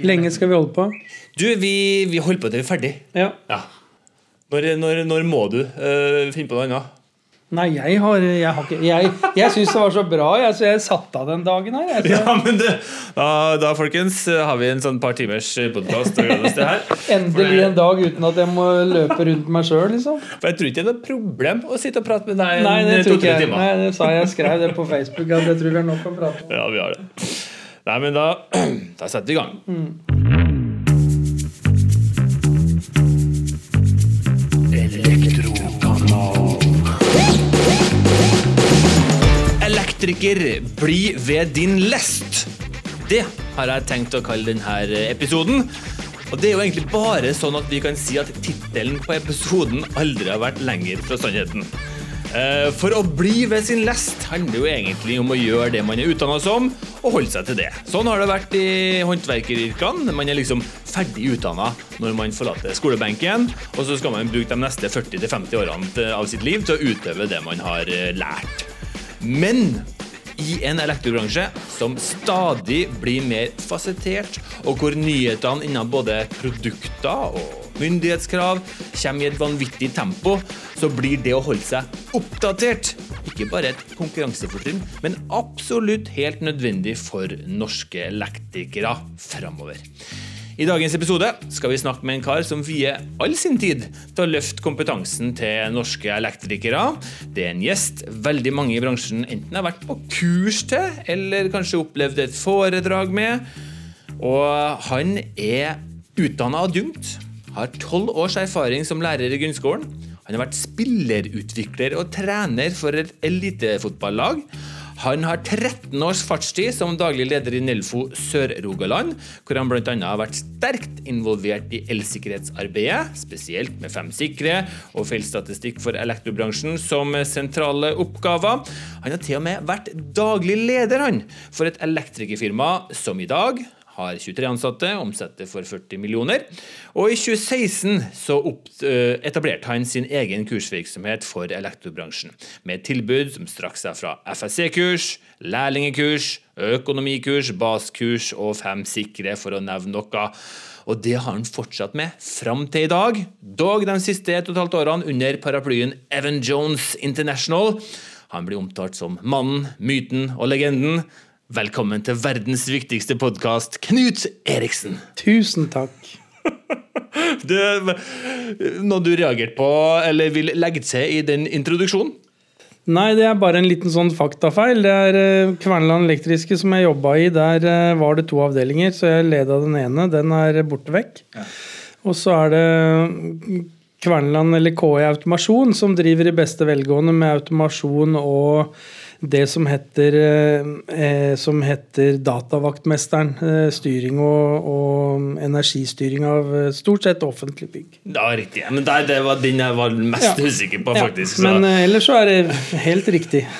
Lenge skal vi holde på? Du, vi, vi holder på til vi er ferdig. Ja. Ja. Når, når, når må du uh, finne på noe annet? Nei, jeg har Jeg, har ikke, jeg, jeg syns det var så bra, jeg, så jeg satte av den dagen her. Jeg, Ja, men det, da, da, folkens, har vi en sånn par timers podkast oss til her. Endelig en dag uten at jeg må løpe rundt meg sjøl, liksom. For jeg tror ikke det er noe problem å sitte og prate med deg tror to-tre timer. Nei, det sa. Jeg skrev det på Facebook at jeg tror vi har nok å prate om. Ja, vi har det. Nei, men da, da setter vi i gang. Elektriker, bli ved din lest. Det har jeg tenkt å kalle denne episoden. Og det er jo egentlig bare sånn at vi kan si at tittelen på episoden aldri har vært lenger fra sannheten. Eh, For å bli ved sin lest handler jo egentlig om å gjøre det man er utdanna som, og holde seg til det. Sånn har det vært i håndverkeryrkene. Man er liksom ferdig utdanna når man forlater skolebenken, og så skal man bruke de neste 40-50 årene av sitt liv til å utøve det man har eh, lært. Men i en elektrobransje som stadig blir mer fasettert, og hvor nyhetene innen både produkter og myndighetskrav kommer i et vanvittig tempo, så blir det å holde seg oppdatert ikke bare et konkurransefortrinn, men absolutt helt nødvendig for norske elektrikere framover. I dagens episode skal vi snakke med en kar som vier all sin tid til å løfte kompetansen til norske elektrikere. Det er en gjest veldig mange i bransjen enten har vært på kurs til, eller kanskje opplevd et foredrag med. Og han er utdanna adjunkt, har tolv års erfaring som lærer i grunnskolen. Han har vært spillerutvikler og trener for et elitefotballag. Han har 13 års fartstid som daglig leder i Nelfo Sør-Rogaland, hvor han bl.a. har vært sterkt involvert i elsikkerhetsarbeidet, spesielt med Fem sikre og feilstatistikk for elektrobransjen som sentrale oppgaver. Han har til og med vært daglig leder han, for et elektrikerfirma som i dag har 23 ansatte, omsetter for 40 millioner. Og i 2016 så eh, etablerte han sin egen kursvirksomhet for elektrobransjen, med tilbud som strakk seg fra FSC-kurs, lærlingekurs, økonomikurs, baskurs og fem sikre, for å nevne noe. Og det har han fortsatt med fram til i dag, dog de siste et og et halvt årene under paraplyen Evan Jones International. Han blir omtalt som mannen, myten og legenden. Velkommen til verdens viktigste podkast, Knut Eriksen. Tusen takk. Du, noe du reagerte på eller vil legge til i den introduksjonen? Nei, det er bare en liten sånn faktafeil. Det er eh, Kverneland Elektriske som jeg jobba i. Der eh, var det to avdelinger, så jeg leda den ene. Den er borte vekk. Og så er det Kverneland eller KI Automasjon som driver i beste velgående med automasjon og det som heter, eh, som heter Datavaktmesteren. Eh, styring og, og energistyring av eh, stort sett offentlig bygg. Ja, riktig. Men der, det var den jeg var mest Ja. usikker på, Ja, faktisk. så- men eh, ellers så er det helt riktig.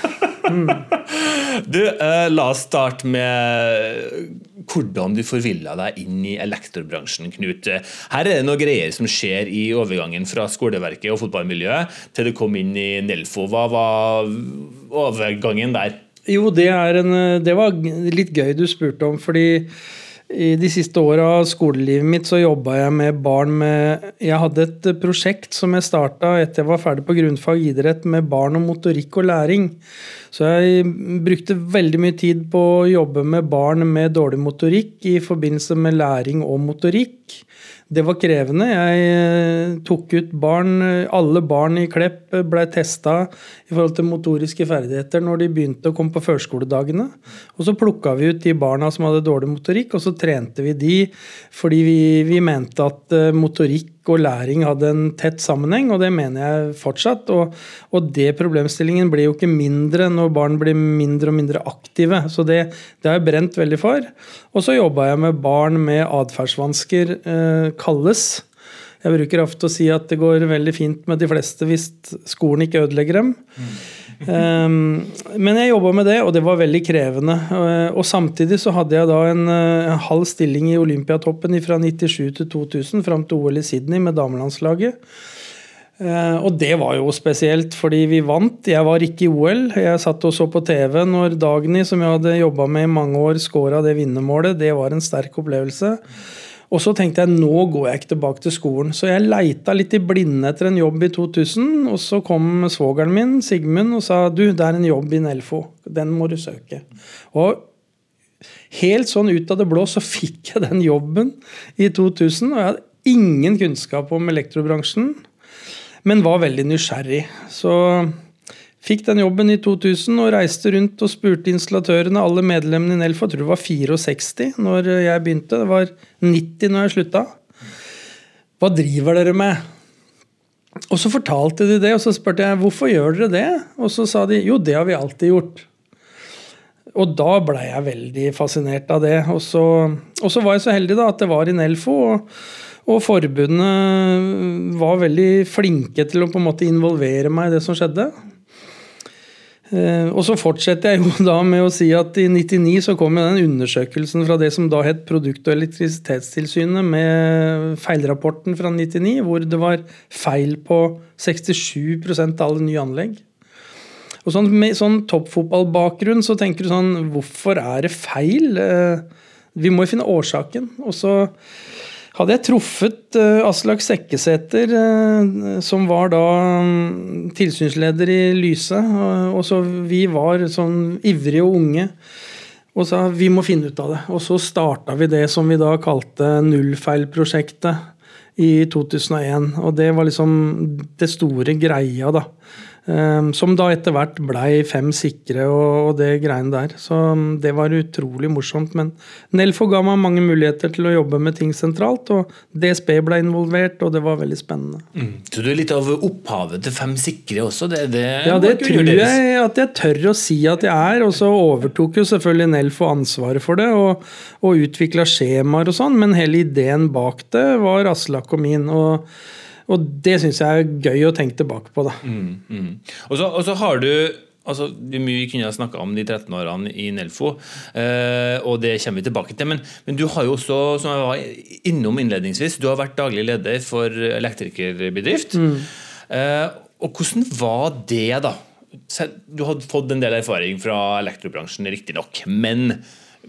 Du, eh, la oss starte med hvordan du forvilla deg inn i elektrobransjen, Knut. Her er det noen greier som skjer i overgangen fra skoleverket og fotballmiljøet til du kom inn i Nelfo. Hva var overgangen der? Jo, det, en, det var litt gøy du spurte om, fordi i de siste åra av skolelivet mitt så jobba jeg med barn med Jeg hadde et prosjekt som jeg starta etter jeg var ferdig på grunnfag idrett, med barn og motorikk og læring. Så jeg brukte veldig mye tid på å jobbe med barn med dårlig motorikk i forbindelse med læring og motorikk. Det var krevende. Jeg eh, tok ut barn Alle barn i Klepp ble testa i forhold til motoriske ferdigheter når de begynte å komme på førskoledagene. Og så plukka vi ut de barna som hadde dårlig motorikk, og så trente vi de fordi vi, vi mente at eh, motorikk og læring hadde en tett sammenheng, og det mener jeg fortsatt. Og, og det problemstillingen blir jo ikke mindre når barn blir mindre og mindre aktive. Så det, det har jeg brent veldig for. Og så jobba jeg med barn med atferdsvansker, eh, kalles. Jeg bruker ofte å si at det går veldig fint med de fleste hvis skolen ikke ødelegger dem. Um, men jeg jobba med det, og det var veldig krevende. Uh, og samtidig så hadde jeg da en, uh, en halv stilling i Olympiatoppen fra 97 til 2000, fram til OL i Sydney med damelandslaget. Uh, og det var jo spesielt, fordi vi vant. Jeg var ikke i OL. Jeg satt og så på TV når Dagny, som jeg hadde jobba med i mange år, skåra det vinnermålet. Det var en sterk opplevelse. Og så tenkte jeg nå går jeg ikke tilbake til skolen. Så jeg leita litt i blinde etter en jobb i 2000. Og så kom svogeren min, Sigmund, og sa du, det er en jobb i Nelfo. Den må du søke. Og helt sånn ut av det blå så fikk jeg den jobben i 2000. Og jeg hadde ingen kunnskap om elektrobransjen men var veldig nysgjerrig. Så fikk den jobben i 2000 og reiste rundt og spurte installatørene, alle medlemmene i Nelfo, jeg tror det var 64 når jeg begynte, det var 90 når jeg slutta. Hva driver dere med? Og så fortalte de det, og så spurte jeg hvorfor gjør dere det? Og så sa de jo, det har vi alltid gjort. Og da blei jeg veldig fascinert av det. Og så, og så var jeg så heldig da at det var i Nelfo. og og forbundet var veldig flinke til å på en måte involvere meg i det som skjedde. Eh, og så fortsetter jeg jo da med å si at i 99 så kom den undersøkelsen fra det som da het Produkt- og elektrisitetstilsynet med feilrapporten fra 99, hvor det var feil på 67% av alle nye anlegg. Og sånn, Med sånn toppfotballbakgrunn så tenker du sånn Hvorfor er det feil? Eh, vi må jo finne årsaken. Og så hadde jeg truffet uh, Aslak Sekkesæter, uh, som var da um, tilsynsleder i Lyse, og så vi var sånn ivrige og unge, og sa vi må finne ut av det. Og så starta vi det som vi da kalte Nullfeilprosjektet i 2001. Og det var liksom det store greia, da. Ehm, som da etter hvert blei fem sikre og, det greiene der. Så um, det var utrolig morsomt. Men Nelfo ga meg mange muligheter til å jobbe med ting sentralt. Og DSB ble involvert, og det var veldig spennende. Mm. Så du er litt av opphavet til Fem sikre også? Det, det ja, det tror jeg at jeg tør å si at jeg er. Og så overtok jo selvfølgelig Nelfo ansvaret for det, og, og utvikla skjemaer og sånn. Men hele ideen bak det var Aslak og min. og og det syns jeg er gøy å tenke tilbake på. da. Mm, mm. Og, så, og, så, har du altså, mye kunne jeg snakka om de 13 årene i Nelfo, eh, og det kommer vi tilbake til. Men, men, du har jo også, som jeg var innom innledningsvis, du har vært daglig leder for elektrikerbedrift. Mm. Eh, og hvordan var det, da? Du hadde fått en del erfaring fra elektrobransjen, riktignok. Men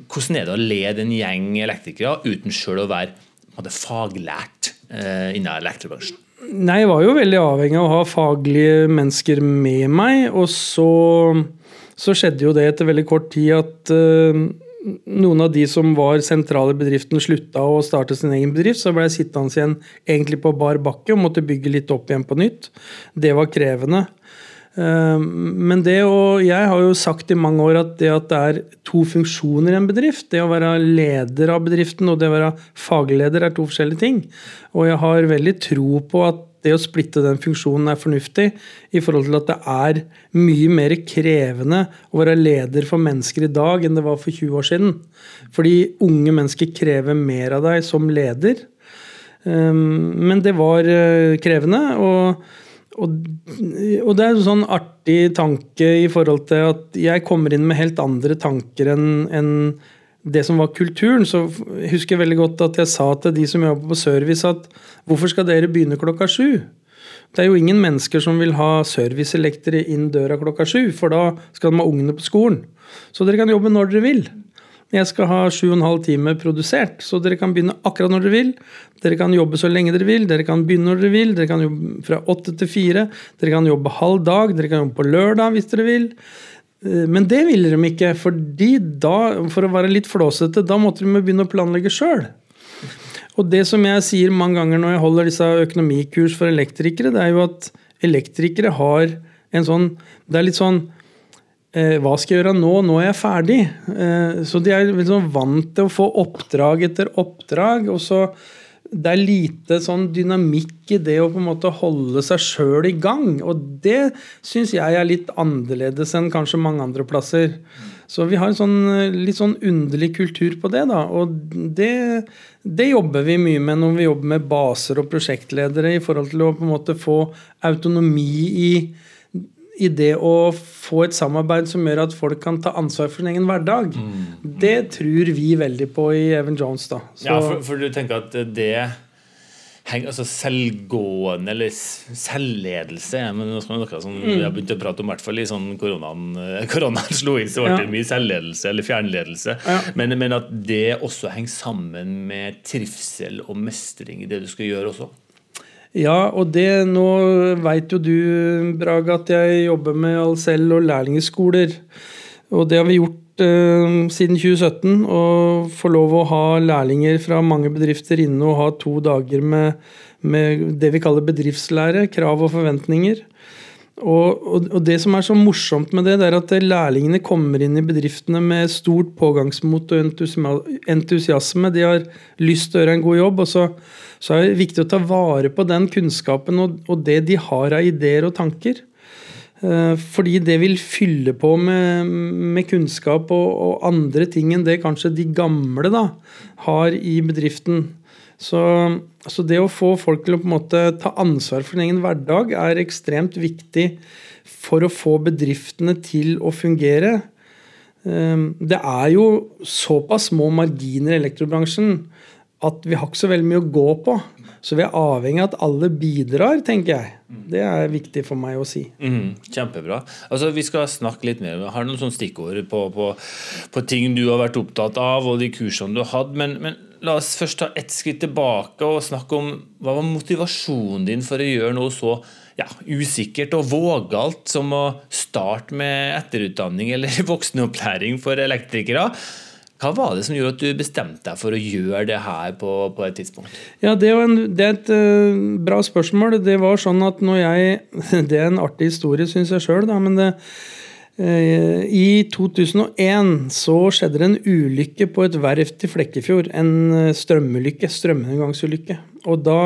hvordan er det å lede en gjeng elektrikere uten sjøl å være faglært innen elektrobransjen? Nei, jeg var jo veldig avhengig av å ha faglige mennesker med meg. Og så, så skjedde jo det etter veldig kort tid at uh, noen av de som var sentrale i bedriften, slutta å starte sin egen bedrift. Så ble jeg sittende igjen egentlig på bar bakke og måtte bygge litt opp igjen på nytt. Det var krevende. Uh, men det å Jeg har jo sagt i mange år at det at det er to funksjoner i en bedrift, det å være leder av bedriften og det å være fagleder, er to forskjellige ting. Og jeg har veldig tro på at det å splitte den funksjonen er fornuftig, i forhold til at det er mye mer krevende å være leder for mennesker i dag enn det var for 20 år siden. Fordi unge mennesker krever mer av deg som leder. Ehm, men det var eh, krevende. og og, og, det er en sånn artig tanke i forhold til at jeg kommer inn med helt andre tanker enn en det som var kulturen, så husker jeg veldig godt at jeg sa til de som jobber på service, at hvorfor skal dere begynne klokka sju? Det er jo ingen mennesker som vil ha serviceelektere inn døra klokka sju, for da skal de ha ungene på skolen. Så dere kan jobbe når dere vil. Jeg skal ha sju og en halv time produsert, så dere kan begynne akkurat når dere vil. Dere kan jobbe så lenge dere vil, dere kan begynne når dere vil. Dere kan jobbe fra åtte til fire. Dere kan jobbe halv dag, dere kan jobbe på lørdag hvis dere vil. Eh, men det ville de ikke, fordi da, for å være litt flåsete, da måtte de begynne å planlegge sjøl. Og det som jeg sier mange ganger når jeg holder disse økonomikurs for elektrikere, det er jo at elektrikere har en sånn Det er litt sånn Hva skal jeg gjøre nå? Nå er jeg ferdig. Eh, så de er liksom vant til å få oppdrag etter oppdrag. og så det er lite sånn dynamikk i det å på en måte holde seg sjøl i gang. Og det syns jeg er litt annerledes enn kanskje mange andre plasser. Så vi har en sånn, litt sånn underlig kultur på det. da, Og det, det, jobber vi mye med når vi jobber med baser og prosjektledere, i forhold til å på en måte få autonomi i i det å få et samarbeid som gjør at folk kan ta ansvar for sin egen hverdag. Mm. Det tror vi veldig på i Evan Jones. da. Så, ja, for, for, du tenker at det henger, altså selvgående eller selvledelse men noe som mm. vi har begynt å prate om, i hvert fall i sånn koronaen, eh, koronaen slo inn, så ble det ja. mye selvledelse eller fjernledelse. Ja. Men, men, at det også henger sammen med trivsel og mestring i det du skal gjøre også. Ja, og det nå veit jo du, Brage, at jeg jobber med Alcel og lærlingskoler. Og det har vi gjort eh, siden 2017 å få lov å ha lærlinger fra mange bedrifter inne og ha to dager med, med det vi kaller bedriftslære, krav og forventninger. Og, og, og, det som er så morsomt med det, det er at lærlingene kommer inn i bedriftene med stort pågangsmot og entusiasme. De har lyst til å gjøre en god jobb. og så, så er det viktig å ta vare på den kunnskapen og, og det de har av ideer og tanker. Eh, fordi det vil fylle på med, med kunnskap og, og, andre ting enn det kanskje de gamle da, har i bedriften. Så, så, det å få folk til å på en måte ta ansvar for sin egen hverdag er ekstremt viktig for å få bedriftene til å fungere. Eh, det er jo såpass små marginer i elektrobransjen at vi har ikke så veldig mye å gå på. Så vi er avhengig av at alle bidrar, tenker jeg. Det er viktig for meg å si. Mm, kjempebra. Altså, Vi skal snakke litt mer. Har noen sånne stikkord på, på, på, ting du har vært opptatt av, og de kursene du har hatt. Men, men la oss først ta ett skritt tilbake og snakke om hva var motivasjonen din for å gjøre noe så ja, usikkert og vågalt som å starte med etterutdanning eller voksenopplæring for elektrikere. Hva var det som gjorde at du bestemte deg for å gjøre det her på, på et tidspunkt? Ja, det, en, det, er et uh, bra spørsmål. Det var sånn at når jeg Det er en artig historie, syns jeg sjøl, men det, i 2001 så skjedde det en ulykke på et verft i Flekkefjord. En eh, strømulykke. Strømgangsulykke. Og da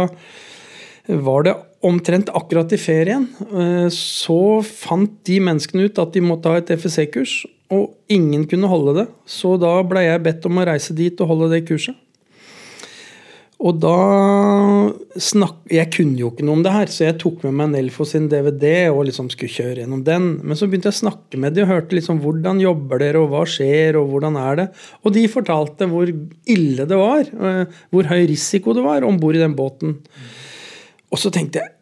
var det omtrent akkurat i ferien. Så fant de menneskene ut at de måtte ha et FSC-kurs. Og ingen kunne holde det, så da ble jeg bedt om å reise dit og holde det kurset. Og da snakk... Jeg kunne jo ikke noe om det her, så jeg tok med meg Nelfo sin DVD og liksom skulle kjøre gjennom den. Men så begynte jeg å snakke med dem og hørte liksom hvordan jobber dere, og hva skjer, og hvordan er det? Og de fortalte hvor ille det var, eh, hvor høy risiko det var om bord i den båten. Og så tenkte jeg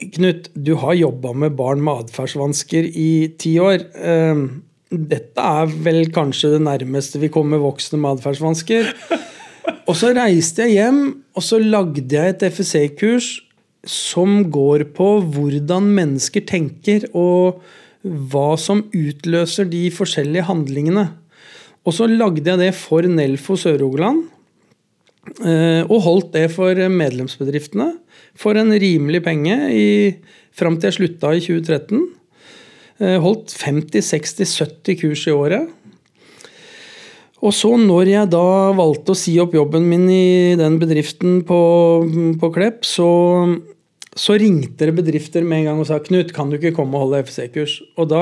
Knut, du har jobba med barn med atferdsvansker i ti år. Eh, dette er vel kanskje det nærmeste vi kommer voksne med atferdsvansker. Og så reiste jeg hjem, og så lagde jeg et FSC-kurs som går på hvordan mennesker tenker, og hva som utløser de forskjellige handlingene. Og så lagde jeg det for Nelfo Sør-Rogaland. Eh, og holdt det for medlemsbedriftene for en rimelig penge fram til jeg slutta i 2013. Eh, holdt 50-60-70 kurs i året. Og så når jeg da valgte å si opp jobben min i den bedriften på, på Klepp, så, så, ringte det bedrifter med en gang og sa Knut, kan du ikke komme og holde FC-kurs? Og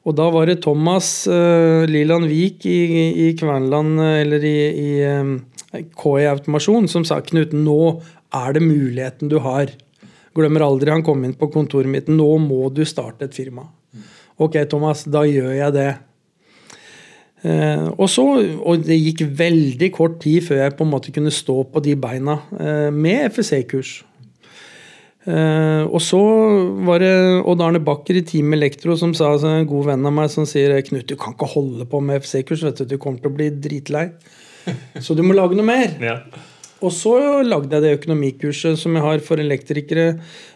og da var det Thomas uh, Liland Vik i, i Kvernland, eller i, i um, KI Automasjon, som sa Knut, nå er det muligheten du har. Glemmer aldri han kom inn på kontoret mitt. Nå må du starte et firma. Ok, Thomas, da gjør jeg det. Eh, og, så, og det gikk veldig kort tid før jeg på en måte kunne stå på de beina eh, med FSC-kurs. Eh, og så var det Odd Arne Bakker i Team Elektro som sa en god venn av meg som sier Knut, du kan ikke holde på med FSC-kurs, du, du kommer til å bli dritlei. Så du må lage noe mer. Ja. Og så lagde jeg det økonomikurset som jeg har for elektrikere.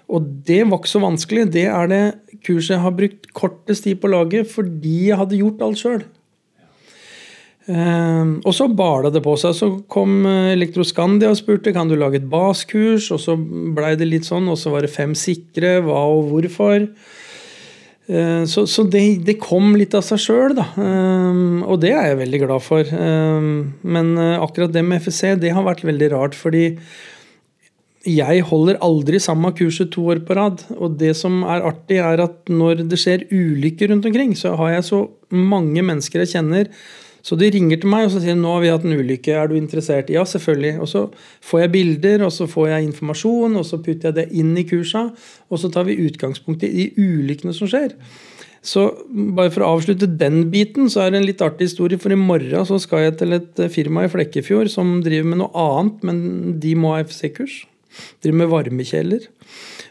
Og det var ikke så vanskelig. Det er det kurset jeg har brukt kortest tid på å lage fordi jeg hadde gjort alt sjøl. Uh, og så bala det på seg. Så kom Elektroskandia og spurte kan du lage et baskurs. Og så blei det litt sånn, og så var det fem sikre. Hva og hvorfor. Eh, så, så det, det, kom litt av seg sjøl, da. Eh, og det er jeg veldig glad for. Eh, men akkurat det med FSC, det har vært veldig rart, fordi jeg holder aldri samme kurset to år på rad. Og det som er artig, er at når det skjer ulykker rundt omkring, så har jeg så mange mennesker jeg kjenner så de ringer til meg og så sier nå har vi hatt en ulykke, er du interessert? Ja, selvfølgelig. Og så får jeg bilder, og så får jeg informasjon, og så putter jeg det inn i kursa, og så tar vi utgangspunkt i de ulykkene som skjer. Så bare for å avslutte den biten, så er det en litt artig historie. For i morgen så skal jeg til et firma i Flekkefjord som driver med noe annet, men de må ha FC-kurs. driver med varmekjeler.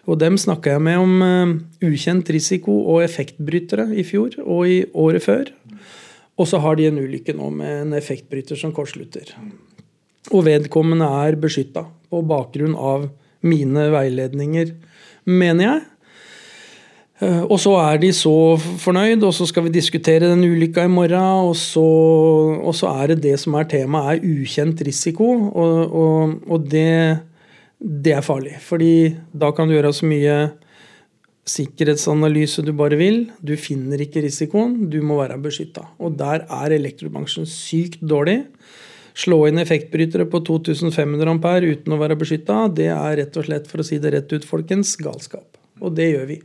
Og dem snakka jeg med om uh, ukjent risiko og effektbrytere i fjor og i året før. Og så har de en ulykke nå med en effektbryter som kortslutter. Og vedkommende er beskytta på bakgrunn av mine veiledninger, mener jeg. Uh, og så er de så fornøyd, og så skal vi diskutere den ulykka i morgen. Og så, og så er det det som er temaet, er ukjent risiko. Og, og, og det det er farlig. Fordi da kan du gjøre så mye sikkerhetsanalyse du bare vil. Du finner ikke risikoen, du må være beskytta. Og der er elektrobransjen sykt dårlig. Slå inn effektbrytere på 2500 ampere uten å være beskytta, det er rett og slett, for å si det rett ut, folkens, galskap. Og det gjør vi.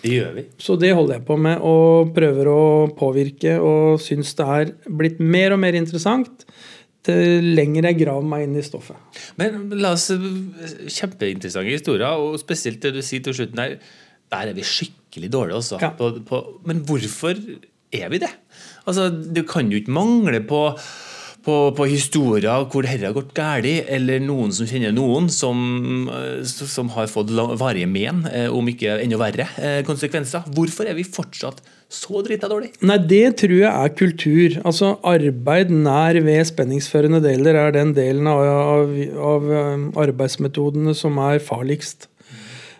Det gjør vi. Så det holder jeg på med og prøver å påvirke og syns det er blitt mer og mer interessant lenger jeg graver meg inn i stoffet. Men la oss Kjempeinteressante historier, og spesielt det du sier til slutten her. Der er vi skikkelig dårlige, også. Ja. På, på, men hvorfor er vi det? Altså, Det kan jo ikke mangle på på, på, historier hvor dette har gått galt, eller noen som kjenner noen som, eh, som har fått varige men, eh, om ikke enda verre eh, konsekvenser. Hvorfor er vi fortsatt så drita dårlig? Nei, Det tror jeg er kultur. Altså Arbeid nær ved spenningsførende deler er den delen av, av, av arbeidsmetodene som er farligst.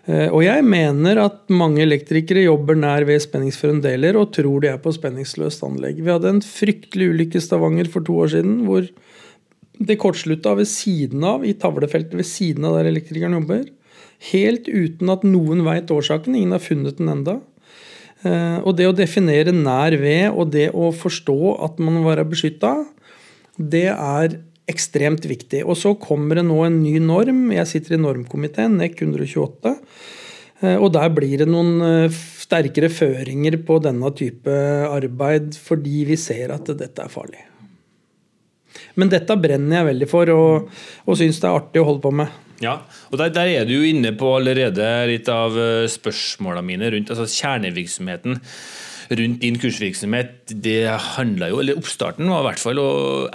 Eh, og jeg mener at mange elektrikere jobber nær ved spenningsførende deler og tror de er på spenningsløst anlegg. Vi hadde en fryktelig ulykke i Stavanger for to år siden hvor det kortslutta ved siden av, i tavlefeltet ved siden av der elektrikeren jobber. Helt uten at noen veit årsaken. Ingen har funnet den enda. Eh, og det å definere nær ved og det å forstå at man må være beskytta, det er ekstremt viktig. Og så kommer det nå en ny norm. Jeg sitter i normkomiteen, NEC 128. Eh, og der blir det noen eh, sterkere føringer på denne type arbeid fordi vi ser at dette er farlig. Men dette brenner jeg veldig for og, og syns det er artig å holde på med. Ja, og der, der, er du jo inne på allerede litt av eh, spørsmåla mine rundt altså kjernevirksomheten rundt din kursvirksomhet, det handla jo, eller oppstarten var i hvert fall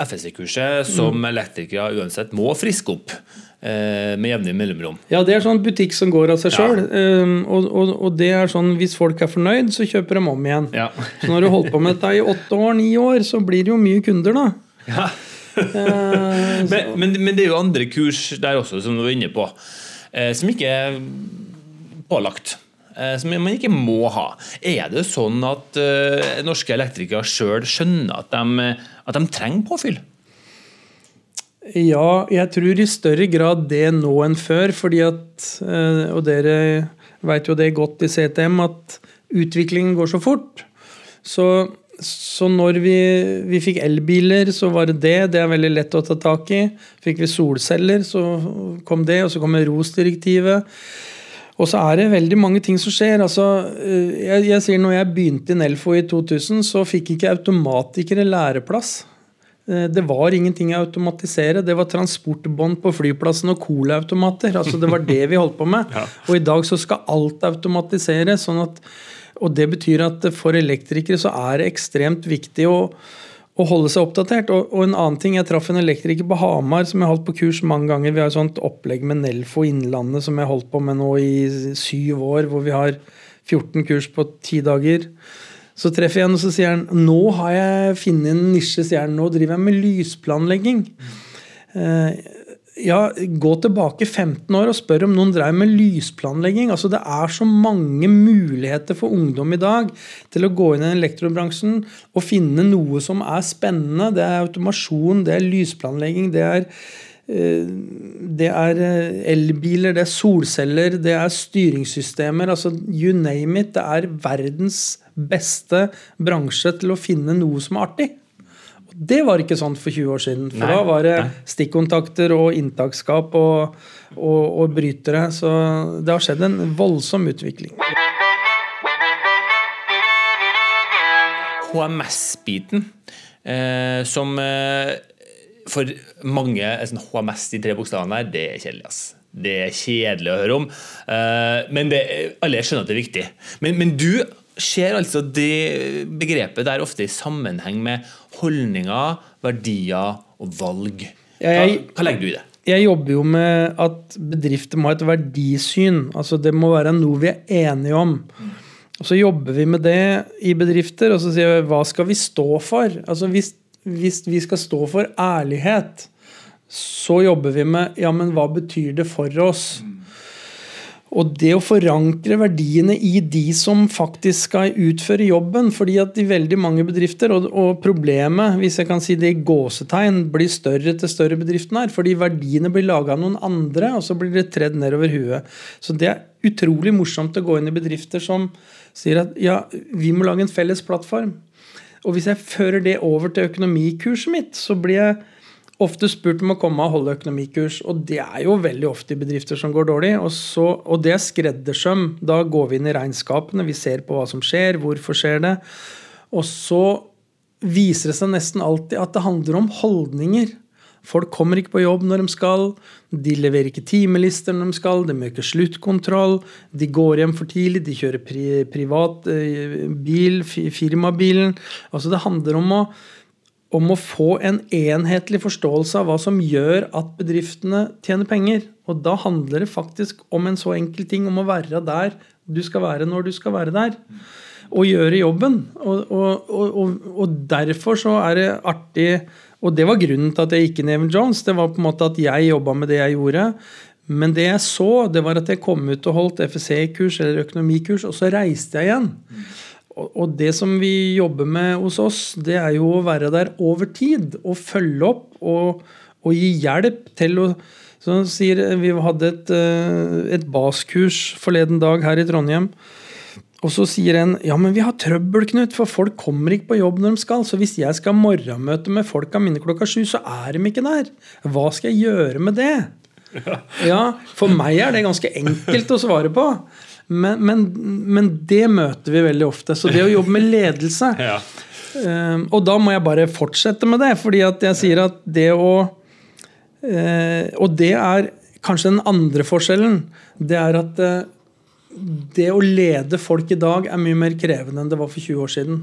FSC-kurset, som mm. elektrikere uansett må friske opp eh, med jevne mellomrom. Ja, det er sånn butikk som går av seg sjøl. Ja. Um, og, og, og, det er sånn hvis folk er fornøyd, så kjøper de om igjen. Ja. så når du har holdt på med dette i åtte år, ni år, så blir det jo mye kunder, da. Ja. Uh, men, men, men, det er jo andre kurs der også, som du var inne på, eh, som ikke er pålagt. Eh, som man ikke må ha. Er det sånn at norske elektrikere sjøl skjønner at de, at de, trenger påfyll? Ja, jeg tror i større grad det nå enn før. fordi at, og dere vet jo det godt i CTM, at utviklingen går så fort. Så, så når vi, vi fikk elbiler, så var det det. Det er veldig lett å ta tak i. Fikk vi solceller, så kom det. Og så kom ROS-direktivet. Og så er det veldig mange ting som skjer. Altså, eh, jeg, jeg sier når jeg begynte i Nelfo i 2000, så fikk ikke automatikere læreplass. Eh, det var ingenting å automatisere. Det var transportbånd på flyplassen og colaautomater. Altså, det var det vi holdt på med. ja. Og i dag så skal alt automatiseres. Sånn at, og det betyr at for elektrikere så er det ekstremt viktig å å holde seg oppdatert. Og, og, en annen ting, Jeg traff en elektriker på Hamar som jeg holdt på kurs mange ganger. Vi har et sånt opplegg med Nelfo Innlandet som jeg holdt på med nå i syv år. Hvor vi har 14 kurs på ti dager. Så treffer jeg han og så sier han, nå har jeg funnet en nisje. sier han, Nå driver jeg med lysplanlegging. Eh, ja, gå tilbake 15 år og spør om noen drev med lysplanlegging. Altså, det er så mange muligheter for ungdom i dag til å gå inn i elektrobransjen og finne noe som er spennende. Det er automasjon, det er lysplanlegging, det er eh, det er eh, elbiler, det er solceller, det er styringssystemer. altså You name it. Det er verdens beste bransje til å finne noe som er artig. Det var ikke sånn for 20 år siden. For nei, da var det nei. stikkontakter og inntaksskap og, og, og, brytere. Så det har skjedd en voldsom utvikling. HMS-biten, eh, som eh, for mange sånn HMS, de tre bokstavene der, det er kjedelig. ass. Det er kjedelig å høre om. Eh, men det, alle skjønner at det er viktig. Men, men du ser altså det begrepet der ofte i sammenheng med holdninger, verdier og valg. Hva, hva legger du i det? jeg jobber jo med at bedrifter må ha et verdisyn. altså Det må være noe vi er enige om. Og Så jobber vi med det i bedrifter, og så sier vi hva skal vi stå for? Altså Hvis, hvis vi skal stå for ærlighet, så jobber vi med ja, men hva betyr det for oss? Og det å forankre verdiene i de som faktisk skal utføre jobben. fordi at i veldig mange bedrifter, og, og problemet hvis jeg kan si det i gåsetegn, blir større til større bedriften er. Fordi verdiene blir laga av noen andre, og så blir det tredd nedover huet. Så det er utrolig morsomt å gå inn i bedrifter som sier at ja, vi må lage en felles plattform. Og hvis jeg fører det over til økonomikurset mitt, så blir jeg ofte spurt om å komme og holde økonomikurs. Og det er jo veldig ofte i bedrifter som går dårlig. Og, så, og det er skreddersøm. Da går vi inn i regnskapene, vi ser på hva som skjer, hvorfor skjer det. Og så viser det seg nesten alltid at det handler om holdninger. Folk kommer ikke på jobb når de skal, de leverer ikke timelister når de skal, de gjør ikke sluttkontroll, de går hjem for tidlig, de kjører pri, privat eh, bil, firmabilen. Altså Det handler om å om å få en enhetlig forståelse av hva som gjør at bedriftene tjener penger. Og da handler det faktisk om en så enkel ting om å være der du skal være når du skal være der. Og gjøre jobben. Og, og, og, og derfor så er det artig Og det var grunnen til at jeg gikk i Even Jones. Det var på en måte at jeg jobba med det jeg gjorde. Men det jeg så, det var at jeg kom ut og holdt FSC-kurs eller økonomikurs, og så reiste jeg igjen. Og det som vi jobber med hos oss, det er jo å være der over tid. Og følge opp og, og gi hjelp til å så sier, Vi hadde et, eh, et baskurs forleden dag her i Trondheim. Og så sier en ja, men vi har trøbbel, Knut, for folk kommer ikke på jobb når de skal. Så hvis jeg skal ha morgenmøte med folka mine klokka sju, så er de ikke der. Hva skal jeg gjøre med det? Ja, For meg er det ganske enkelt å svare på. Men, men, men, det møter vi veldig ofte. Så det å jobbe med ledelse ja. um, Og da må jeg bare fortsette med det, fordi at jeg sier at det å uh, Og det er kanskje den andre forskjellen. Det er at uh, det å lede folk i dag er mye mer krevende enn det var for 20 år siden.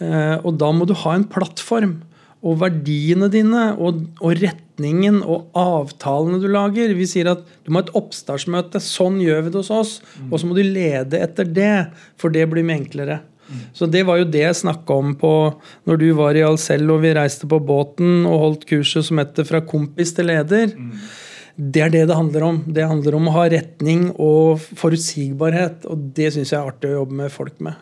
Uh, og da må du ha en plattform og verdiene dine og, og, retningen og avtalene du lager. Vi sier at du må ha et oppstartsmøte. Sånn gjør vi det hos oss. Og så må du lede etter det, for det blir mye enklere. Så det var jo det jeg snakka om på når du var i Alcel og vi reiste på båten og holdt kurset som heter 'Fra kompis til leder'. Det er det det handler om. Det handler om å ha retning og forutsigbarhet. Og det syns jeg er artig å jobbe med folk med.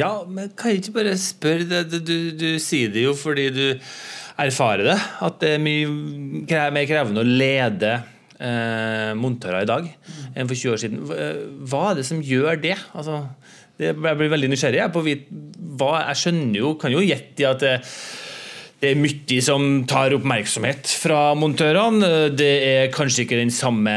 Ja, men kan jeg ikke bare spørre? Du, du, du, sier det jo fordi du erfarer det. At det er mye mer krevende å lede eh, montører i dag enn for 20 år siden. Hva er det som gjør det? Altså, det jeg blir veldig nysgjerrig på hva, Jeg skjønner jo, kan jo gjette at det, det er mye som tar oppmerksomhet fra montørene. Det er kanskje ikke den samme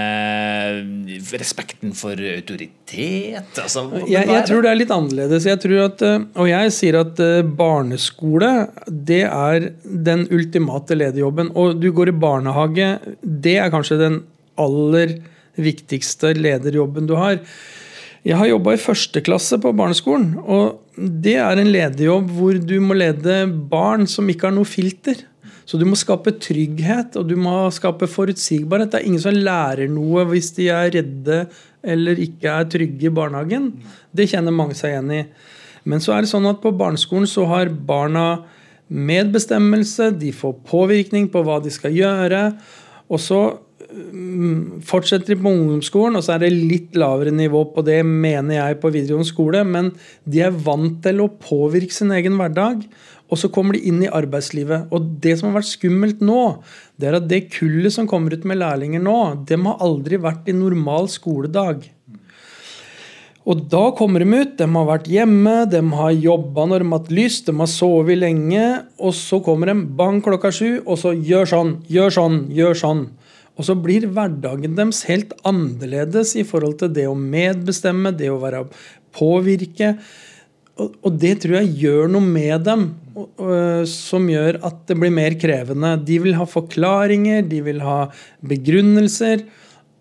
respekten for autoritet. Altså, jeg, jeg, tror det er litt annerledes. Jeg at, eh, og jeg sier at eh, barneskole det er den ultimate lederjobben. Og du går i barnehage, det er kanskje den aller viktigste lederjobben du har. Jeg har jobba i første klasse på barneskolen. og Det er en lederjobb hvor du må lede barn som ikke har noe filter. Så du må skape trygghet og du må skape forutsigbarhet. Det er ingen som lærer noe hvis de er redde eller ikke er trygge i barnehagen. Det kjenner mange seg igjen i. Men så er det sånn at på barneskolen så har barna medbestemmelse, de får påvirkning på hva de skal gjøre. Og så fortsetter de på ungdomsskolen, og så er det litt lavere nivå på det, mener jeg, på videregående skole. Men de er vant til å påvirke sin egen hverdag. Og så kommer de inn i arbeidslivet. Og det som har vært skummelt nå, det er at det kullet som kommer ut med lærlinger nå, dem har aldri vært i normal skoledag. Og da kommer de ut. De har vært hjemme, de har jobba når de har hatt lyst, de har sovet lenge. Og så kommer de bang klokka sju, og så gjør sånn, gjør sånn, gjør sånn. Og så blir hverdagen deres helt annerledes i forhold til det å medbestemme, det å være påvirke. Og, det tror jeg gjør noe med dem som gjør at det blir mer krevende. De vil ha forklaringer, de vil ha begrunnelser.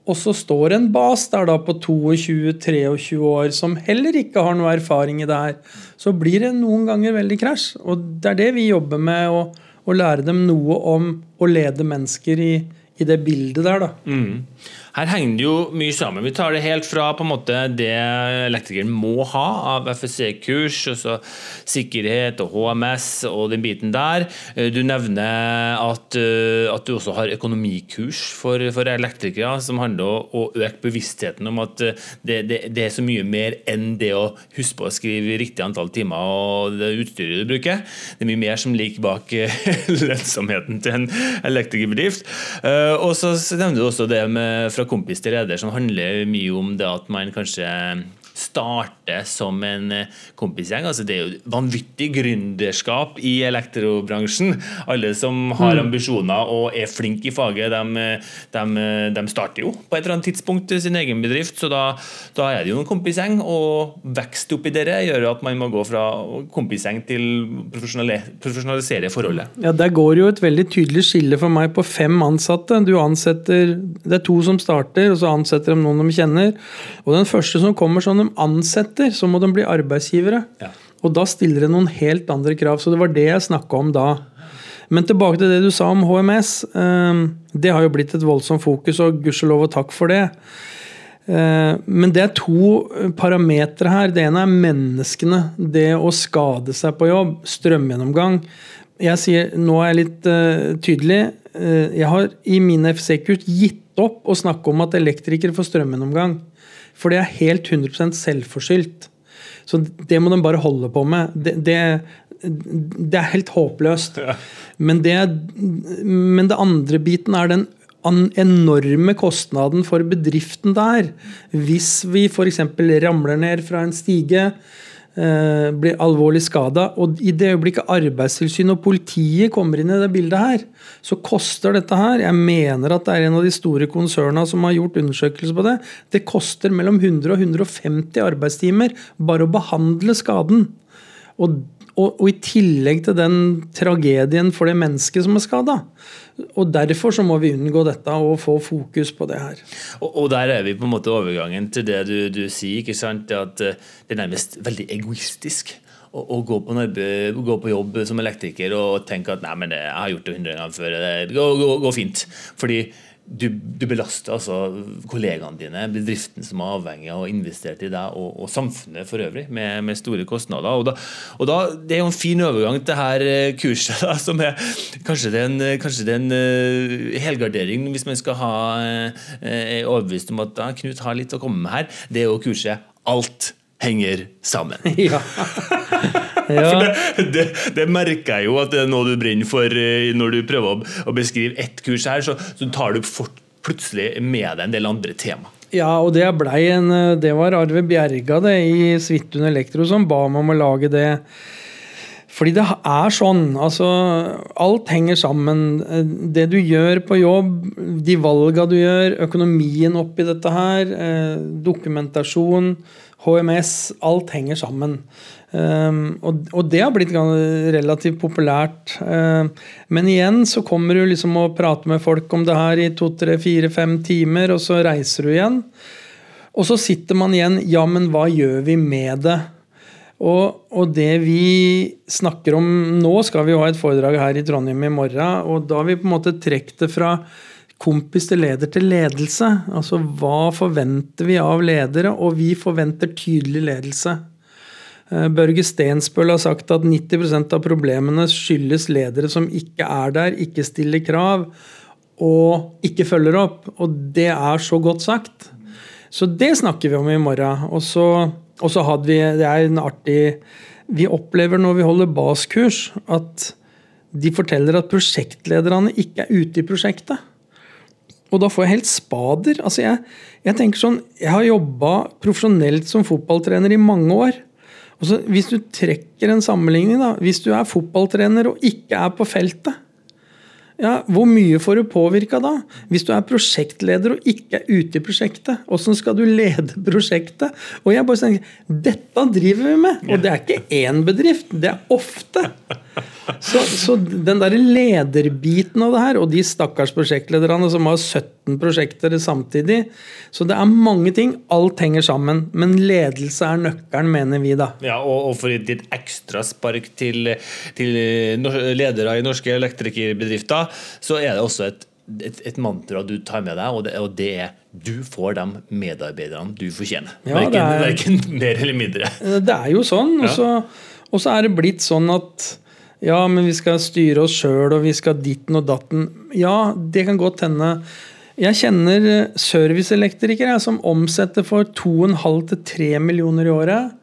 Og så står en bas der da på 22-23 år som heller ikke har noe erfaring i det her. Så blir det noen ganger veldig krasj. Og det er det vi jobber med, å lære dem noe om å lede mennesker i, i det bildet der, da. Mm. Her henger det jo mye sammen. Vi tar det helt fra på en måte det elektrikeren må ha av FSC-kurs, altså sikkerhet og HMS og den biten der. Eh, du nevner at, eh, at du også har økonomikurs for, for, elektrikere, som handler om å øke bevisstheten om at eh, det, det, det, er så mye mer enn det å huske på å skrive riktig antall timer og det utstyret du bruker. Det er mye mer som ligger bak lønnsomheten til en elektrikerbedrift. Og så nevner du også det med fra fra kompis til leder som handler mye om det at man kanskje starte som en eh, kompisgjeng. Altså, det er jo vanvittig gründerskap i elektrobransjen. Alle som har mm. ambisjoner og er flinke i faget, de, de, de, starter jo på et eller annet tidspunkt sin egen bedrift. Så da, da er det jo en kompisgjeng, og vekst oppi dere gjør at man må gå fra kompisgjeng til profesjonalisere forholdet. Ja, Der går jo et veldig tydelig skille for meg på fem ansatte. Du ansetter, Det er to som starter, og så ansetter de noen de kjenner. Og den første som kommer sånn de ansetter, så må de bli arbeidsgivere. Ja. Og da stiller det noen helt andre krav. Så det var det jeg snakka om da. Men tilbake til det du sa om HMS. Det har jo blitt et voldsomt fokus, og gudskjelov og takk for det. Ehm, men det er to parametere her. Det ene er menneskene. Det å skade seg på jobb. Strømgjennomgang. Jeg sier, Nå er jeg litt uh, tydelig. Uh, jeg har i mine FC-kurs gitt opp å snakke om at elektrikere får strømgjennomgang. For det er helt 100% selvforskyldt. Så det må de bare holde på med. Det, det, det er helt håpløst. Ja. Men, det, men det andre biten er den enorme kostnaden for bedriften der. Hvis vi f.eks. ramler ned fra en stige blir alvorlig skada. Og i det øyeblikket Arbeidstilsynet og politiet kommer inn i det bildet her, så koster dette her Jeg mener at det er en av de store konsernene som har gjort undersøkelser på det. Det koster mellom 100 og 150 arbeidstimer bare å behandle skaden. Og, og, og i tillegg til den tragedien for det mennesket som er skada. Og Derfor så må vi unngå dette og få fokus på det her. Og, og der er vi på en måte overgangen til det du, du sier. ikke sant? At eh, det er nærmest veldig egoistisk å, å gå, på arbeid, gå, på jobb som elektriker og tenke at nei, men det, jeg har gjort det hundre ganger før. Det går, går, fint. Fordi du, du, belaster altså kollegaene dine, bedriften som er avhengig av å investere i deg, og, og, samfunnet for øvrig, med, med store kostnader. Og da, og da, Det er jo en fin overgang til her eh, kurset, da, som er kanskje det er en, det er en uh, helgardering hvis man skal ha uh, overbevist om at da, Knut har litt å komme med her. Det er jo kurset Alt henger sammen. Ja. ja. Det, det, det, merker jeg jo at det er noe du brenner for eh, når du prøver å, å beskrive ett kurs her. Så, så tar du fort, plutselig med deg en del andre tema. Ja, og det en eh, Det var Arve Bjerga det i Svithun Elektro som ba meg om å lage det. Fordi det er sånn. altså Alt henger sammen. Det du gjør på jobb, de valga du gjør, økonomien oppi dette her, eh, dokumentasjon, HMS, alt henger sammen. Um, og, og, det har blitt relativt populært. Um, men igjen så kommer du liksom og prater med folk om det her i to, tre, fire, fem timer, og så reiser du igjen. Og så sitter man igjen Ja, men hva gjør vi med det? Og, og, det vi snakker om nå, skal vi jo ha et foredrag her i Trondheim i morgen. Og da har vi på en måte trukket det fra kompis til leder til ledelse. Altså hva forventer vi av ledere? Og vi forventer tydelig ledelse. Eh, Børge Stensbøl har sagt at 90% av problemene skyldes ledere som ikke er der, ikke stiller krav og ikke følger opp. Og det er så godt sagt. Så det snakker vi om i morgen. Og så, hadde vi Det er en artig Vi opplever når vi holder baskurs, at de forteller at prosjektlederne ikke er ute i prosjektet. Og da får jeg helt spader. Altså jeg, jeg tenker sånn, jeg har jobba profesjonelt som fotballtrener i mange år. Og så Hvis du trekker en sammenligning, da, hvis du er fotballtrener og ikke er på feltet, ja, hvor mye får du påvirka da? Hvis du er prosjektleder og ikke er ute i prosjektet, hvordan skal du lede prosjektet? Og jeg bare tenker, Dette driver vi med! Og det er ikke én bedrift, det er ofte. Så, så den der lederbiten av det her, og de stakkars prosjektlederne som har 17 prosjekter samtidig Så det er mange ting. Alt henger sammen. Men ledelse er nøkkelen, mener vi da. Ja, Og, og for ditt ekstraspark til, til ledere i norske elektrikerbedrifter, så er det også et et, et mantra du tar med deg, og det, og det er du får de medarbeiderne du fortjener. Ja, verken, er- mer eller mindre. Eh, Det er jo sånn. Og så, så er det blitt sånn at ja, men vi skal styre oss sjøl, og vi skal ditten og datten. Ja, det kan godt hende. Jeg kjenner eh, serviceelektrikere som omsetter for 2,5 til 3 millioner i året.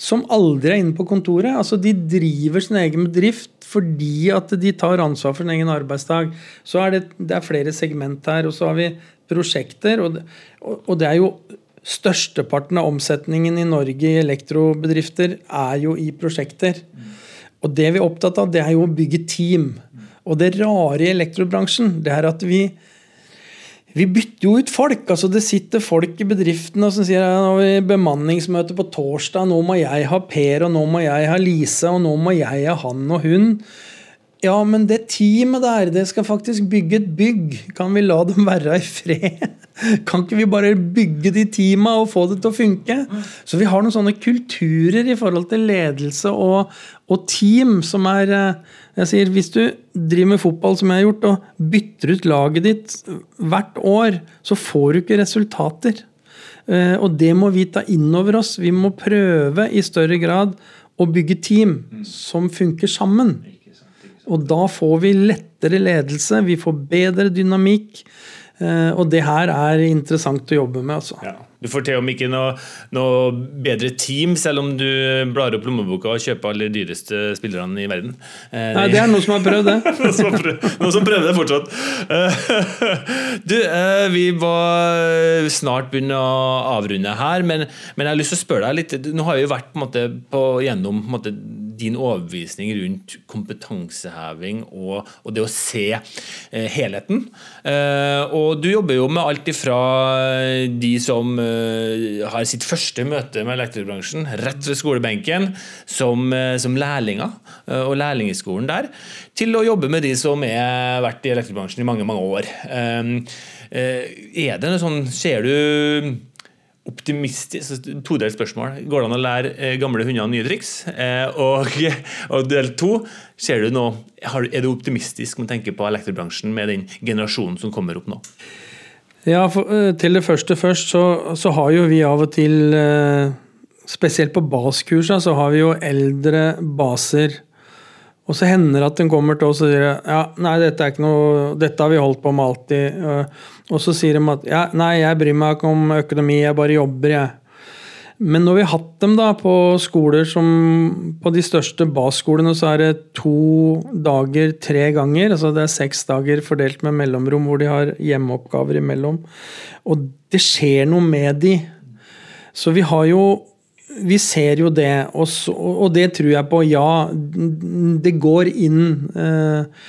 Som aldri er inne på kontoret. Altså, De driver sin egen bedrift fordi at de tar ansvar for sin egen arbeidsdag. Så er det, det er flere segment her, og så har vi prosjekter. Og det, og det er jo Størsteparten av omsetningen i Norge i elektrobedrifter er jo i prosjekter. Og det vi er opptatt av, det er jo å bygge team. Og det rare i elektrobransjen, det er at vi vi bytter jo ut folk. altså Det sitter folk i bedriftene som sier nå har vi bemanningsmøte på torsdag, nå må jeg ha Per, og nå må jeg ha Lise, og nå må jeg ha han og hun. Ja, men det teamet der, det skal faktisk bygge et bygg. Kan vi la dem være i fred? Kan ikke vi bare bygge de teama og få det til å funke? Så vi har noen sånne kulturer i forhold til ledelse og, og team som er eh, Jeg sier, hvis du driver med fotball som jeg har gjort, og bytter ut laget ditt hvert år, så får du ikke resultater. Eh, Og det må vi ta inn over oss. Vi må prøve i større grad å bygge team som funker sammen. Og da får vi lettere ledelse, vi får bedre dynamikk. eh, Og det her er interessant å jobbe med, altså. Ja. Du får til om ikke noe, noe bedre team, selv om du blar opp lommeboka og kjøper alle de dyreste spillerne i verden. Eh, Nei, det er noen som har prøvd det. noen, som prøver, noen som prøver det fortsatt. Eh, Du, eh, vi var snart begynne å avrunde her, men, men jeg har lyst til å spørre deg litt Nå har vi jo vært på en måte, på, gjennom på en måte, din overbevisning rundt kompetanseheving og, og det å se eh, helheten. Eh, og du jobber jo med alt ifra de som eh, har sitt første møte med elektrobransjen rett ved skolebenken, som, eh, som lærlinger eh, og lærlingskolen der, til å jobbe med de som har vært i elektrobransjen i mange, mange år. Eh, eh, er det noe sånn Ser du optimistisk Todelt spørsmål. Går det an å lære eh, gamle hunder nye triks? Eh, og, og del to, ser du nå, er du optimistisk med tenke på elektrobransjen med den generasjonen som kommer opp nå? Ja, for, eh, Til det første først, så, så har jo vi av og til Spesielt på baskursene så har vi jo eldre baser. Og så hender det at den kommer til oss og sier ja, nei, dette er ikke noe, dette har vi holdt på med alltid. Og så sier de at ja, nei, jeg bryr meg ikke om økonomi, jeg bare jobber, jeg. Men når vi har hatt dem da på skoler som På de største basskolene så er det to dager tre ganger. altså Det er seks dager fordelt med mellomrom hvor de har hjemmeoppgaver imellom. Og det skjer noe med de. Så vi har jo Vi ser jo det, og, det tror jeg på. Ja, det går inn. Eh,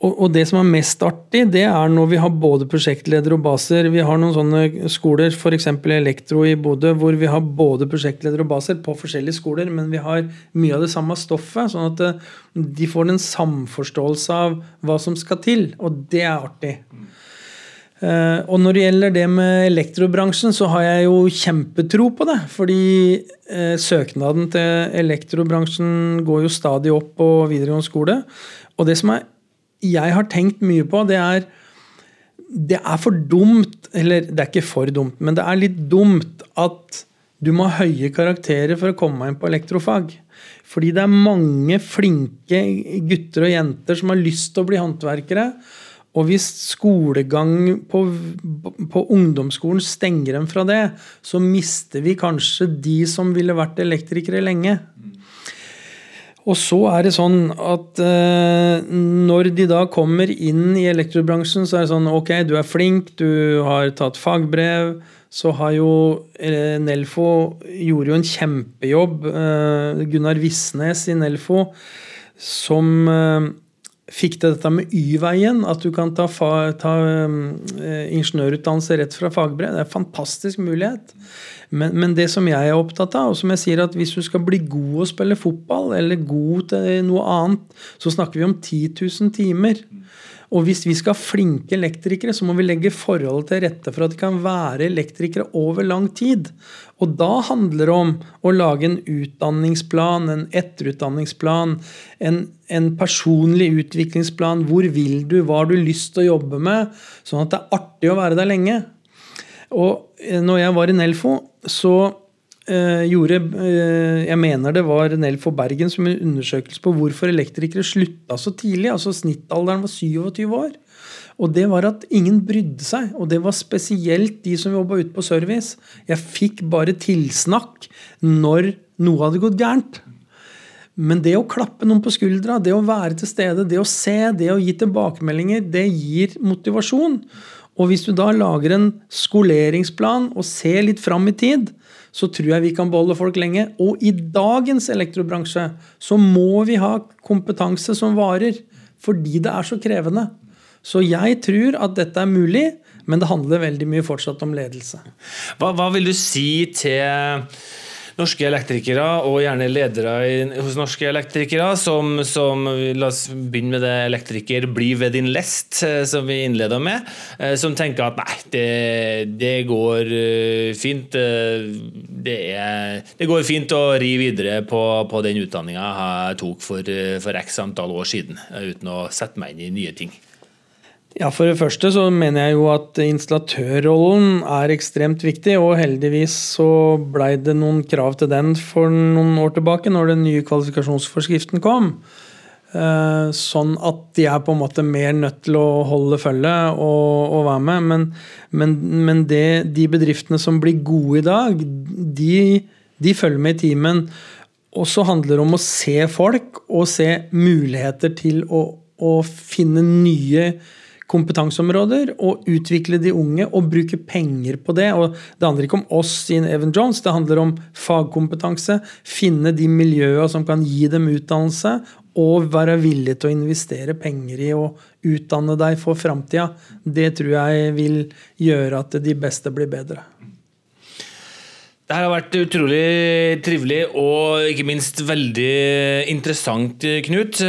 og, det som er mest artig, det er når vi har både prosjektleder og baser. Vi har noen sånne skoler, f.eks. Elektro i Bodø, hvor vi har både prosjektleder og baser på forskjellige skoler, men vi har mye av det samme stoffet. Sånn at eh, de får en samforståelse av hva som skal til, og det er artig. Eh, og når det gjelder det med elektrobransjen, så har jeg jo kjempetro på det. Fordi eh, søknaden til elektrobransjen går jo stadig opp på videregående skole. Og det som jeg har tenkt mye på, det er Det er for dumt, eller det er ikke for dumt, men det er litt dumt at du må ha høye karakterer for å komme inn på elektrofag. Fordi det er mange flinke gutter og jenter som har lyst til å bli håndverkere. Og hvis skolegang på, på ungdomsskolen stenger dem fra det, så mister vi kanskje de som ville vært elektrikere lenge. Og så er det sånn at eh, når de da kommer inn i elektrobransjen, så er det sånn ok, du er flink, du har tatt fagbrev. Så har jo eh, Nelfo gjorde jo en kjempejobb. Eh, Gunnar Visnes i Nelfo som eh, fikk til dette med Y-veien. At du kan ta, fa ta um, ingeniørutdannelse rett fra fagbrev. Det er en fantastisk mulighet. Men, men det som jeg er opptatt av, og som jeg sier at hvis du skal bli god å spille fotball, eller god til noe annet, så snakker vi om 10 000 timer. Og hvis vi skal ha flinke elektrikere, så må vi legge forholdet til rette for at de kan være elektrikere over lang tid. Og da handler det om å lage en utdanningsplan, en etterutdanningsplan, en, en personlig utviklingsplan. Hvor vil du? Hva har du lyst til å jobbe med? Sånn at det er artig å være der lenge. Og eh, når jeg var i Nelfo, så eh, gjorde eh, Jeg mener det var Nelfo Bergen som en undersøkelse på hvorfor elektrikere slutta så tidlig. altså Snittalderen var 27 år. Og det var at ingen brydde seg. Og det var spesielt de som jobba ute på service. Jeg fikk bare tilsnakk når noe hadde gått gærent. Men det å klappe noen på skuldra, det å være til stede, det å se, det å gi tilbakemeldinger, det gir motivasjon. Og hvis du da lager en skoleringsplan og ser litt fram i tid, så tror jeg vi kan beholde folk lenge. Og i dagens elektrobransje så må vi ha kompetanse som varer, fordi det er så krevende. Så jeg tror at dette er mulig, men det handler veldig mye fortsatt om ledelse. Hva, hva vil du si til norske elektrikere, og gjerne ledere hos norske elektrikere, som, som La oss begynne med det elektriker bli ved din lest, eh, som vi innleda med. Eh, som tenker at nei, det, det går eh, fint. Det, det, går fint å ri videre på, på den utdanninga jeg tok for, for x antall år siden, uten å sette meg inn i nye ting. Ja, For det første så mener jeg jo at installatørrollen er ekstremt viktig. Og heldigvis så blei det noen krav til den for noen år tilbake, når den nye kvalifikasjonsforskriften kom. Eh, sånn at de er på en måte mer nødt til å holde følge og, og være med. Men, men, men det, de bedriftene som blir gode i dag, de, de følger med i timen. Og så handler det om å se folk og se muligheter til å, å finne nye kompetanseområder og utvikle de unge og bruke penger på det. Og det handler ikke om oss i Evan Jones, det handler om fagkompetanse. Finne de miljøene som kan gi dem utdannelse, og være villig til å investere penger i å utdanne deg for framtida. Det tror jeg vil gjøre at de beste blir bedre. Det her har vært utrolig trivelig og ikke minst veldig interessant, Knut. Det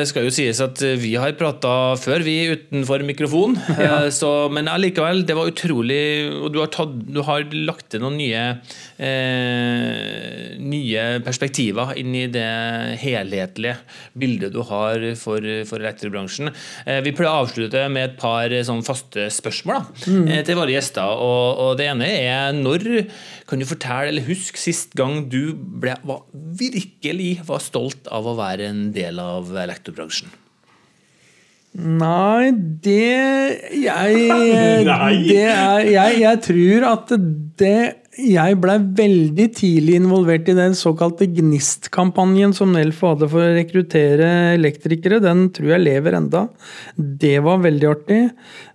eh, skal jo sies at vi har prata før, vi utenfor mikrofon. Ja. Eh, så, men allikevel, det var utrolig Og du har, tatt, du har lagt til noen nye, eh, nye perspektiver inn i det helhetlige bildet du har for, for elektrobransjen. Eh, vi pleier å avslutte med et par sånn faste spørsmål da, mm. til våre gjester. Og, og det ene er når kan du fortelle eller huske sist gang du ble, var, virkelig var stolt av å være en del av elektrobransjen? Nei, det Jeg, Nei. Det er, jeg, jeg tror at det jeg blei veldig tidlig involvert i den såkalte Gnist-kampanjen som Nelfo hadde for å rekruttere elektrikere. Den tror jeg lever enda. Det var veldig artig.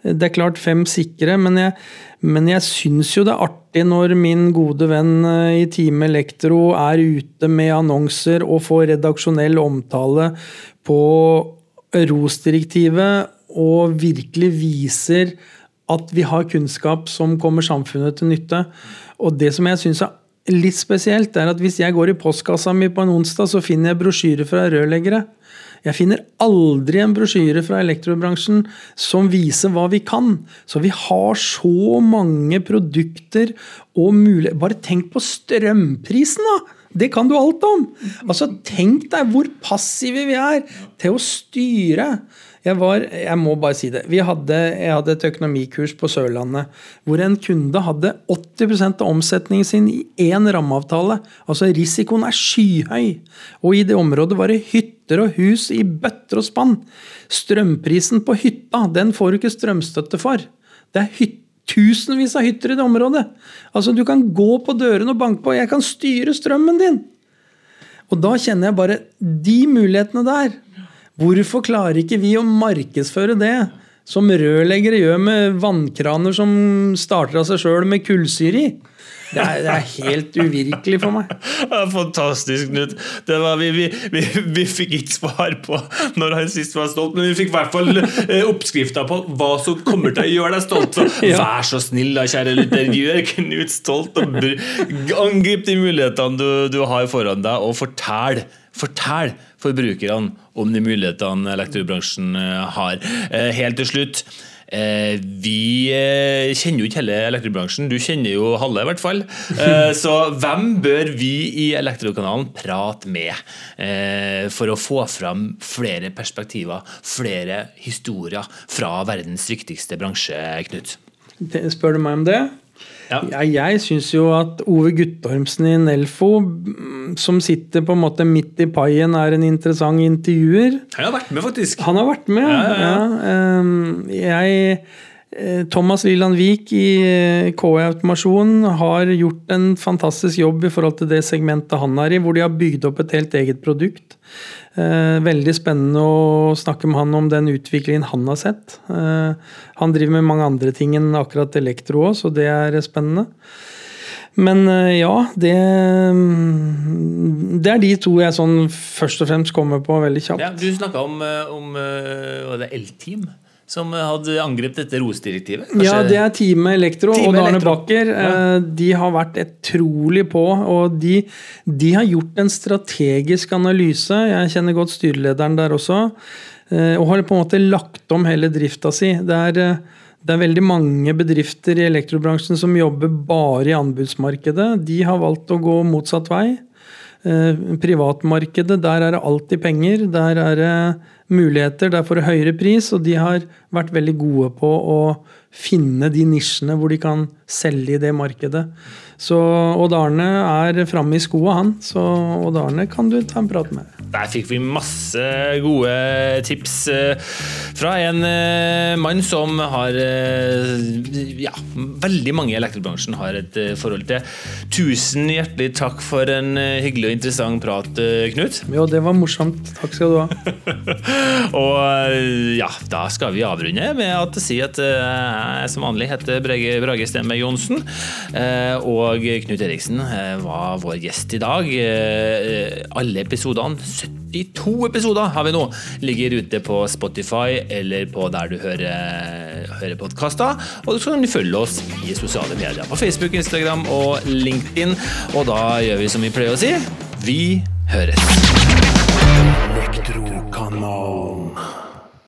Det er klart fem sikre, men jeg, men jeg syns jo det er artig når min gode venn eh, i Team Elektro er ute med annonser og får redaksjonell omtale på ROS-direktivet og virkelig viser at vi har kunnskap som kommer samfunnet til nytte. Og det som jeg syns er litt spesielt, er at hvis jeg går i postkassa mi på en onsdag, så finner jeg brosjyrer fra rørleggere. Jeg finner aldri en brosjyre fra elektrobransjen som viser hva vi kan. Så vi har så mange produkter og muligheter Bare tenk på strømprisen, da! Det kan du alt om! Altså, Tenk deg hvor passive vi er til å styre. Jeg, var, jeg må bare si det. Hadde, jeg hadde et økonomikurs på Sørlandet hvor en kunde hadde 80 av omsetningen sin i én rammeavtale. Altså risikoen er skyhøy. Og i det området var det hytter og hus i bøtter og spann. Strømprisen på hytta den får du ikke strømstøtte for. Det er hytte tusenvis av hytter i det området. Altså, Du kan gå på dørene og banke på. 'Jeg kan styre strømmen din'. Og da kjenner jeg bare de mulighetene der. Hvorfor klarer ikke vi å markedsføre det som rørleggere gjør med vannkraner som starter av seg sjøl med kullsyre i? Det er, det er, helt uvirkelig for meg. Det er Fantastisk, Knut. Vi, vi, vi, vi, fikk ikke svar på når han sist var stolt, men vi fikk i hvert fall eh, oppskrifta på hva som kommer til å gjøre deg stolt. Så vær så snill, da, kjære lytter, gjør Knut stolt, og angrip de mulighetene du, du har foran deg, og fortell Fortell forbrukerne om de mulighetene elektrobransjen har. Helt til slutt. Vi kjenner jo ikke hele elektrobransjen, du kjenner jo halve i hvert fall. Så hvem bør vi i Elektrokanalen prate med for å få fram flere perspektiver, flere historier fra verdens viktigste bransje, Knut? Spør du meg om det? Ja. Ja, jeg syns jo at Ove Guttormsen i Nelfo, som sitter på en måte midt i paien, er en interessant intervjuer. Han har vært med, faktisk. Han har vært med, ja. Ehm, jeg eh, Thomas Liland Vik i KI Automasjon har gjort en fantastisk jobb i forhold til det segmentet han er i, hvor de har bygd opp et helt eget produkt. Eh, veldig spennende å snakke med han om den utviklingen han har sett. Eh, han driver med mange andre ting enn akkurat elektro òg, så det er spennende. Men eh, ja, det Det er de to jeg sånn først og fremst kommer på veldig kjapt. Ja, du snakka om, om, om L-Team som hadde angrepet dette ROS-direktivet? Ja, det er Teamet Elektro og Arne Bakker. Ja. Eh, de har vært utrolig på, og de, de, har gjort en strategisk analyse. Jeg kjenner godt styrelederen der også. Eh, og har på en måte lagt om hele drifta si. Det er, eh, det er veldig mange bedrifter i elektrobransjen som jobber bare i anbudsmarkedet. De har valgt å gå motsatt vei. Privatmarkedet, der er det alltid penger. Der er det muligheter. der får du høyere pris, og de har vært veldig gode på å finne de nisjene hvor de kan selge i det markedet. Så Odd Arne er framme i skoa, han. Så Odd Arne kan du ta en prat med. Der fikk vi masse gode tips eh, fra en eh, mann som har eh, Ja, veldig mange i elektrobransjen har et forhold til. Tusen hjertelig takk for en hyggelig og interessant prat, Knut. Jo, det var morsomt. Takk skal du ha. og ja, da skal vi avrunde med å si at jeg som vanlig heter Brege Brage Stemme Johnsen. Og Knut Eriksen var vår gjest i dag. Alle episodene, 72 episoder har vi nå, ligger ute på Spotify eller på der du hører, hører podkaster. Og så kan du følge oss i sosiale medier på Facebook, Instagram og LinkedIn. Og da gjør vi som vi pleier å si vi høres. Elektrokanalen.